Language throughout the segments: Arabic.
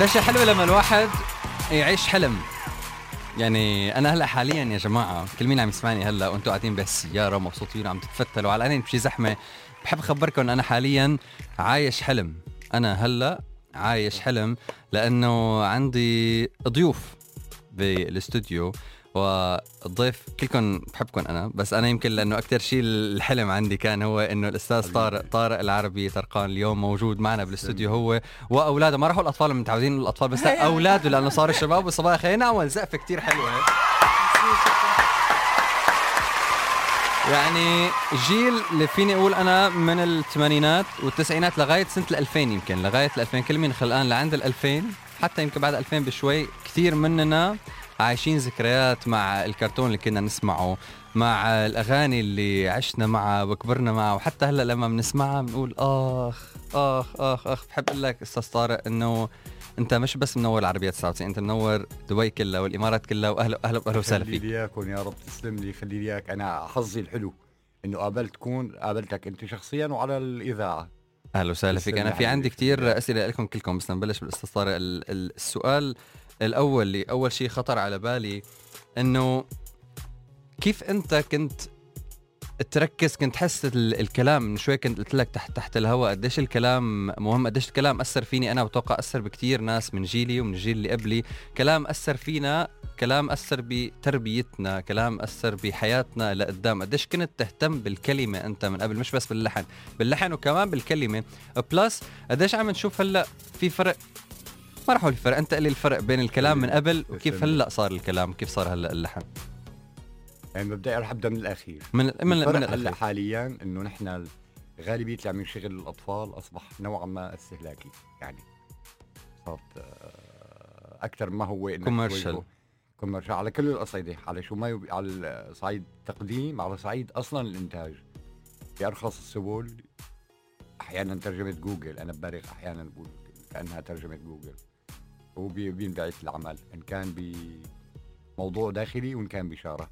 قديش حلو لما الواحد يعيش حلم؟ يعني أنا هلأ حاليا يا جماعة كل مين عم يسمعني هلأ وأنتم قاعدين بالسيارة مبسوطين وعم تتفتلوا على اني بشي زحمة بحب أخبركم أنا حاليا عايش حلم. أنا هلأ عايش حلم لأنه عندي ضيوف بالاستوديو والضيف كلكم بحبكم أنا بس أنا يمكن لأنه أكثر شيء الحلم عندي كان هو إنه الأستاذ طارق طارق العربي طرقان اليوم موجود معنا بالاستوديو هو وأولاده. ما راحوا الأطفال متعودين الأطفال بس لا أولاده لأنه صار الشباب والصبايا. خلينا نعمل سقفه كثير حلوة. يعني جيل اللي فيني أقول أنا من الثمانينات والتسعينات لغاية سنة ال 2000 يمكن لغاية ال 2000 كل مين خلقان لعند ال 2000 حتى يمكن بعد 2000 بشوي كثير مننا. عايشين ذكريات مع الكرتون اللي كنا نسمعه مع الأغاني اللي عشنا معها وكبرنا معها وحتى هلأ لما بنسمعها بنقول آخ آخ آخ آخ. بحب أقول لك أستاذ طارق إنه أنت مش بس منور العربيه 99 أنت منور دبي كلها والإمارات كلها واهلا أهلا أهلا وسهلا فيك خلي لي إياكم يا رب تسلم لي خلي لي إياك. أنا حظي الحلو إنه قابلتكم قابلتك أنت شخصيا وعلى الإذاعة. أهلا وسهلا فيك. أنا في عندي كثير أسئلة لكم كلكم بس نبلش بالأستاذ طارق السؤال. الأول اللي أول شيء خطر على بالي إنه كيف أنت كنت تركز كنت تحس الكلام من شوي كنت قلت لك تحت تحت الهواء قديش الكلام مهم قديش الكلام أثر فيني أنا بتوقع أثر بكثير ناس من جيلي ومن الجيل اللي قبلي. كلام أثر فينا كلام أثر بتربيتنا كلام أثر بحياتنا لقدام. قديش كنت تهتم بالكلمة أنت من قبل مش بس باللحن باللحن وكمان بالكلمة. بلس قديش عم نشوف هلأ في فرق ما راح أقول الفرق أنت قلي الفرق بين الكلام من قبل وكيف هلأ صار الكلام؟ كيف صار هلأ اللحن؟ يعني مبدئيا رح أبدأ من الأخير. من من, من. هلأ حاليا إنه نحن غالبية اللي عم يشغل الأطفال أصبح نوعا ما استهلاكي يعني. صارت آه، أكثر ما هو commercial commercial على كل الاصعده على شو ما يب... على صعيد التقديم على صعيد أصلا الإنتاج. بأرخص السبل أحيانا ترجمة جوجل. أنا ببالغ أحيانا بقول كأنها ترجمة جوجل. هو بينبعث العمل إن كان بموضوع داخلي وإن كان بشاره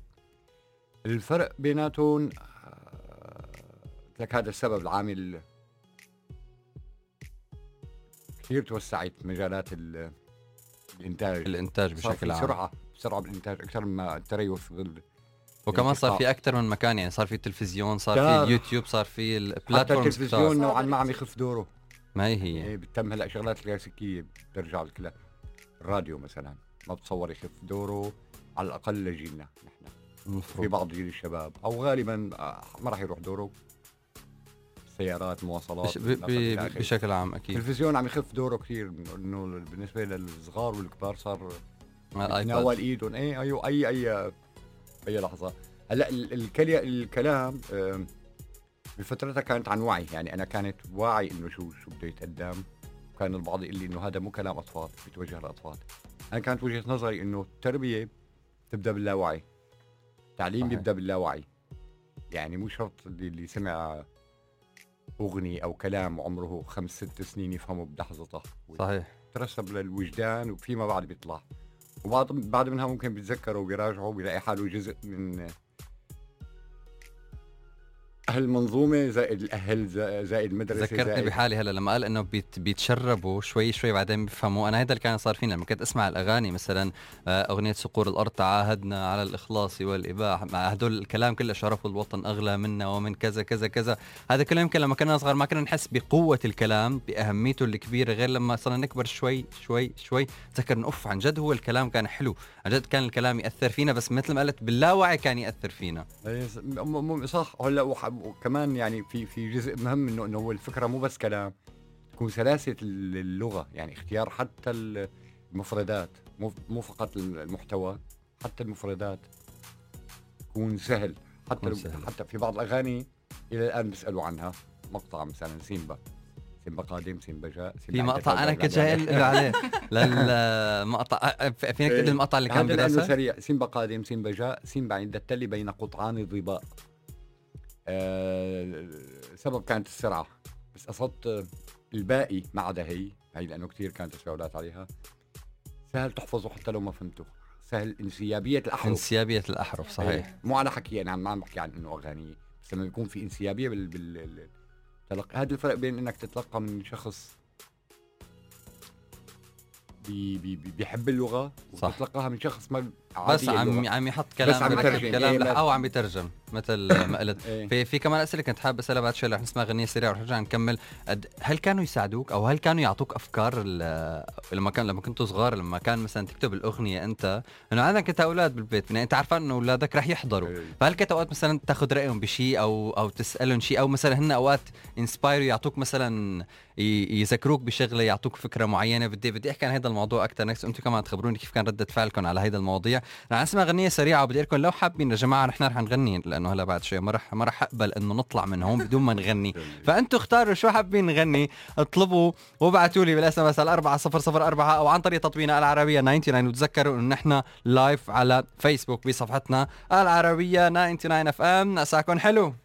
الفرق بيناتهم آه، لك هذا السبب العامل. كثير توسعت مجالات الإنتاج. الإنتاج بشكل عام. بسرعة بسرعة بالإنتاج أكثر ما التريث بال وكمان صار في أكثر من مكان يعني صار في التلفزيون صار في اليوتيوب صار في البلاتفورم التلفزيون نوعا ما عم يخف دوره. ما هي هي. إيه بتم هلأ شغلات كلاسيكية بترجع الكلا الراديو مثلا ما بتصور يخف دوره على الأقل لجيلنا نحن. في بعض جيل الشباب أو غالبا آه، ما راح يروح دوره. سيارات مواصلات بشكل عام أكيد. التلفزيون عم يخف دوره كثير إنه بالنسبة للصغار والكبار صار يتناول إيدهم. اي أيوه أي أي أي لحظة. هلأ الكلام بفترتها كانت عن وعي. يعني أنا كانت واعي إنه شو شو بده يتقدم. كان البعض يقول لي إنه هذا مو كلام أطفال بيتوجه للأطفال. أنا كانت وجهة نظري إنه التربية تبدأ باللاوعي. التعليم يبدأ باللاوعي. يعني مو شرط اللي, اللي سمع أغنية أو كلام عمره خمس ست سنين يفهمه بلحظته صحيح. ترسب للوجدان وفيما بعد بيطلع. وبعد بعد منها ممكن بيتذكره وبيراجعه وبيلاقي حاله جزء من المنظومة زائد الأهل زائد المدرسة ذكرتني زائد بحالي هلا لما قال إنه بيت بيتشربوا شوي شوي بعدين بيفهموا أنا هذا اللي كان صار فينا لما كنت أسمع الأغاني مثلا آه، أغنية صقور الأرض تعاهدنا على الإخلاص والاباحه مع هدول الكلام كله شرف الوطن أغلى منا ومن كذا كذا كذا. هذا كله يمكن لما كنا صغار ما كنا نحس بقوة الكلام بأهميته الكبيرة غير لما صرنا نكبر شوي شوي شوي. تذكر أوف عن جد هو الكلام كان حلو. عن جد كان الكلام يأثر فينا بس مثل ما قلت باللاوعي كان يأثر فينا. إيه، صح. هلأ وكمان يعني في في جزء مهم إنه إنه الفكرة مو بس كلام تكون سلاسة اللغة يعني اختيار حتى المفردات مو مو فقط المحتوى حتى المفردات تكون سهل. حتى سهل. حتى في بعض الأغاني إلى الآن بيسألوا عنها. مقطع مثلا سيمبا. سيمبا قادم سيمبا جاء في مقطع أنا كنت جاي عليه؟ للمقطع فينك تقول إيه. المقطع اللي كان بدراسه سريع. سيمبا قادم سيمبا جاء سيمبا عند التل بين قطعان ضباء. آه سبب كانت السرعه بس قصدت الباقي ما عدا هي. هي لأنه كثير كانت تساؤلات عليها. سهل تحفظه حتى لو ما فهمته. سهل انسيابية الأحرف. انسيابية الأحرف صحيح. إيه. مو على حكي أنا ما عم بحكي عن إنه أغاني. بس لما يكون في انسيابية بال, بال... تلق... هذا الفرق بين إنك تتلقى من شخص بي بي بيحب اللغة صح. وبتلقاها من شخص ما بس عم عم يحط كلام بس عم يترجم. كلام إيه أو عم يترجم مثل ما قلت. إيه. في في كمان أسئلة كنت حابب أسألها بعد شوي رح نسمع غنيه سريعة ورح نرجع نكمل. هل كانوا يساعدوك أو هل كانوا يعطوك أفكار لما كان لما كنتوا صغار لما كان مثلا تكتب الأغنية أنت؟ إنه عندك انت أولاد بالبيت يعني أنت عارفان إنه أولادك رح يحضروا. إيه. فهل كنت أوقات مثلا تاخذ رأيهم بشيء أو أو تسألهم شيء أو مثلا هن أوقات inspire و يعطوك مثلا يذكروك بشغلة يعطوك فكرة معينة؟ بدي بدي أحكي عن هذا الموضوع أكثر نكس أنتم كمان تخبروني كيف كان ردة فعلكم على هذا المواضيع. رح نسمع غنيه سريعة وبدي لكم لو حابين. يا جماعة نحن رح نغني لأنه هلا بعد شوي ما رح ما رح أقبل إنه نطلع من هون بدون ما نغني. فانتم اختاروا شو حابين نغني. اطلبوا وابعتوا لي بال SMS 4004 أو عن طريق تطبيقنا العربية 99 وتذكروا إنه نحن live على فيسبوك بصفحتنا العربية 99 FM. مساكم حلو.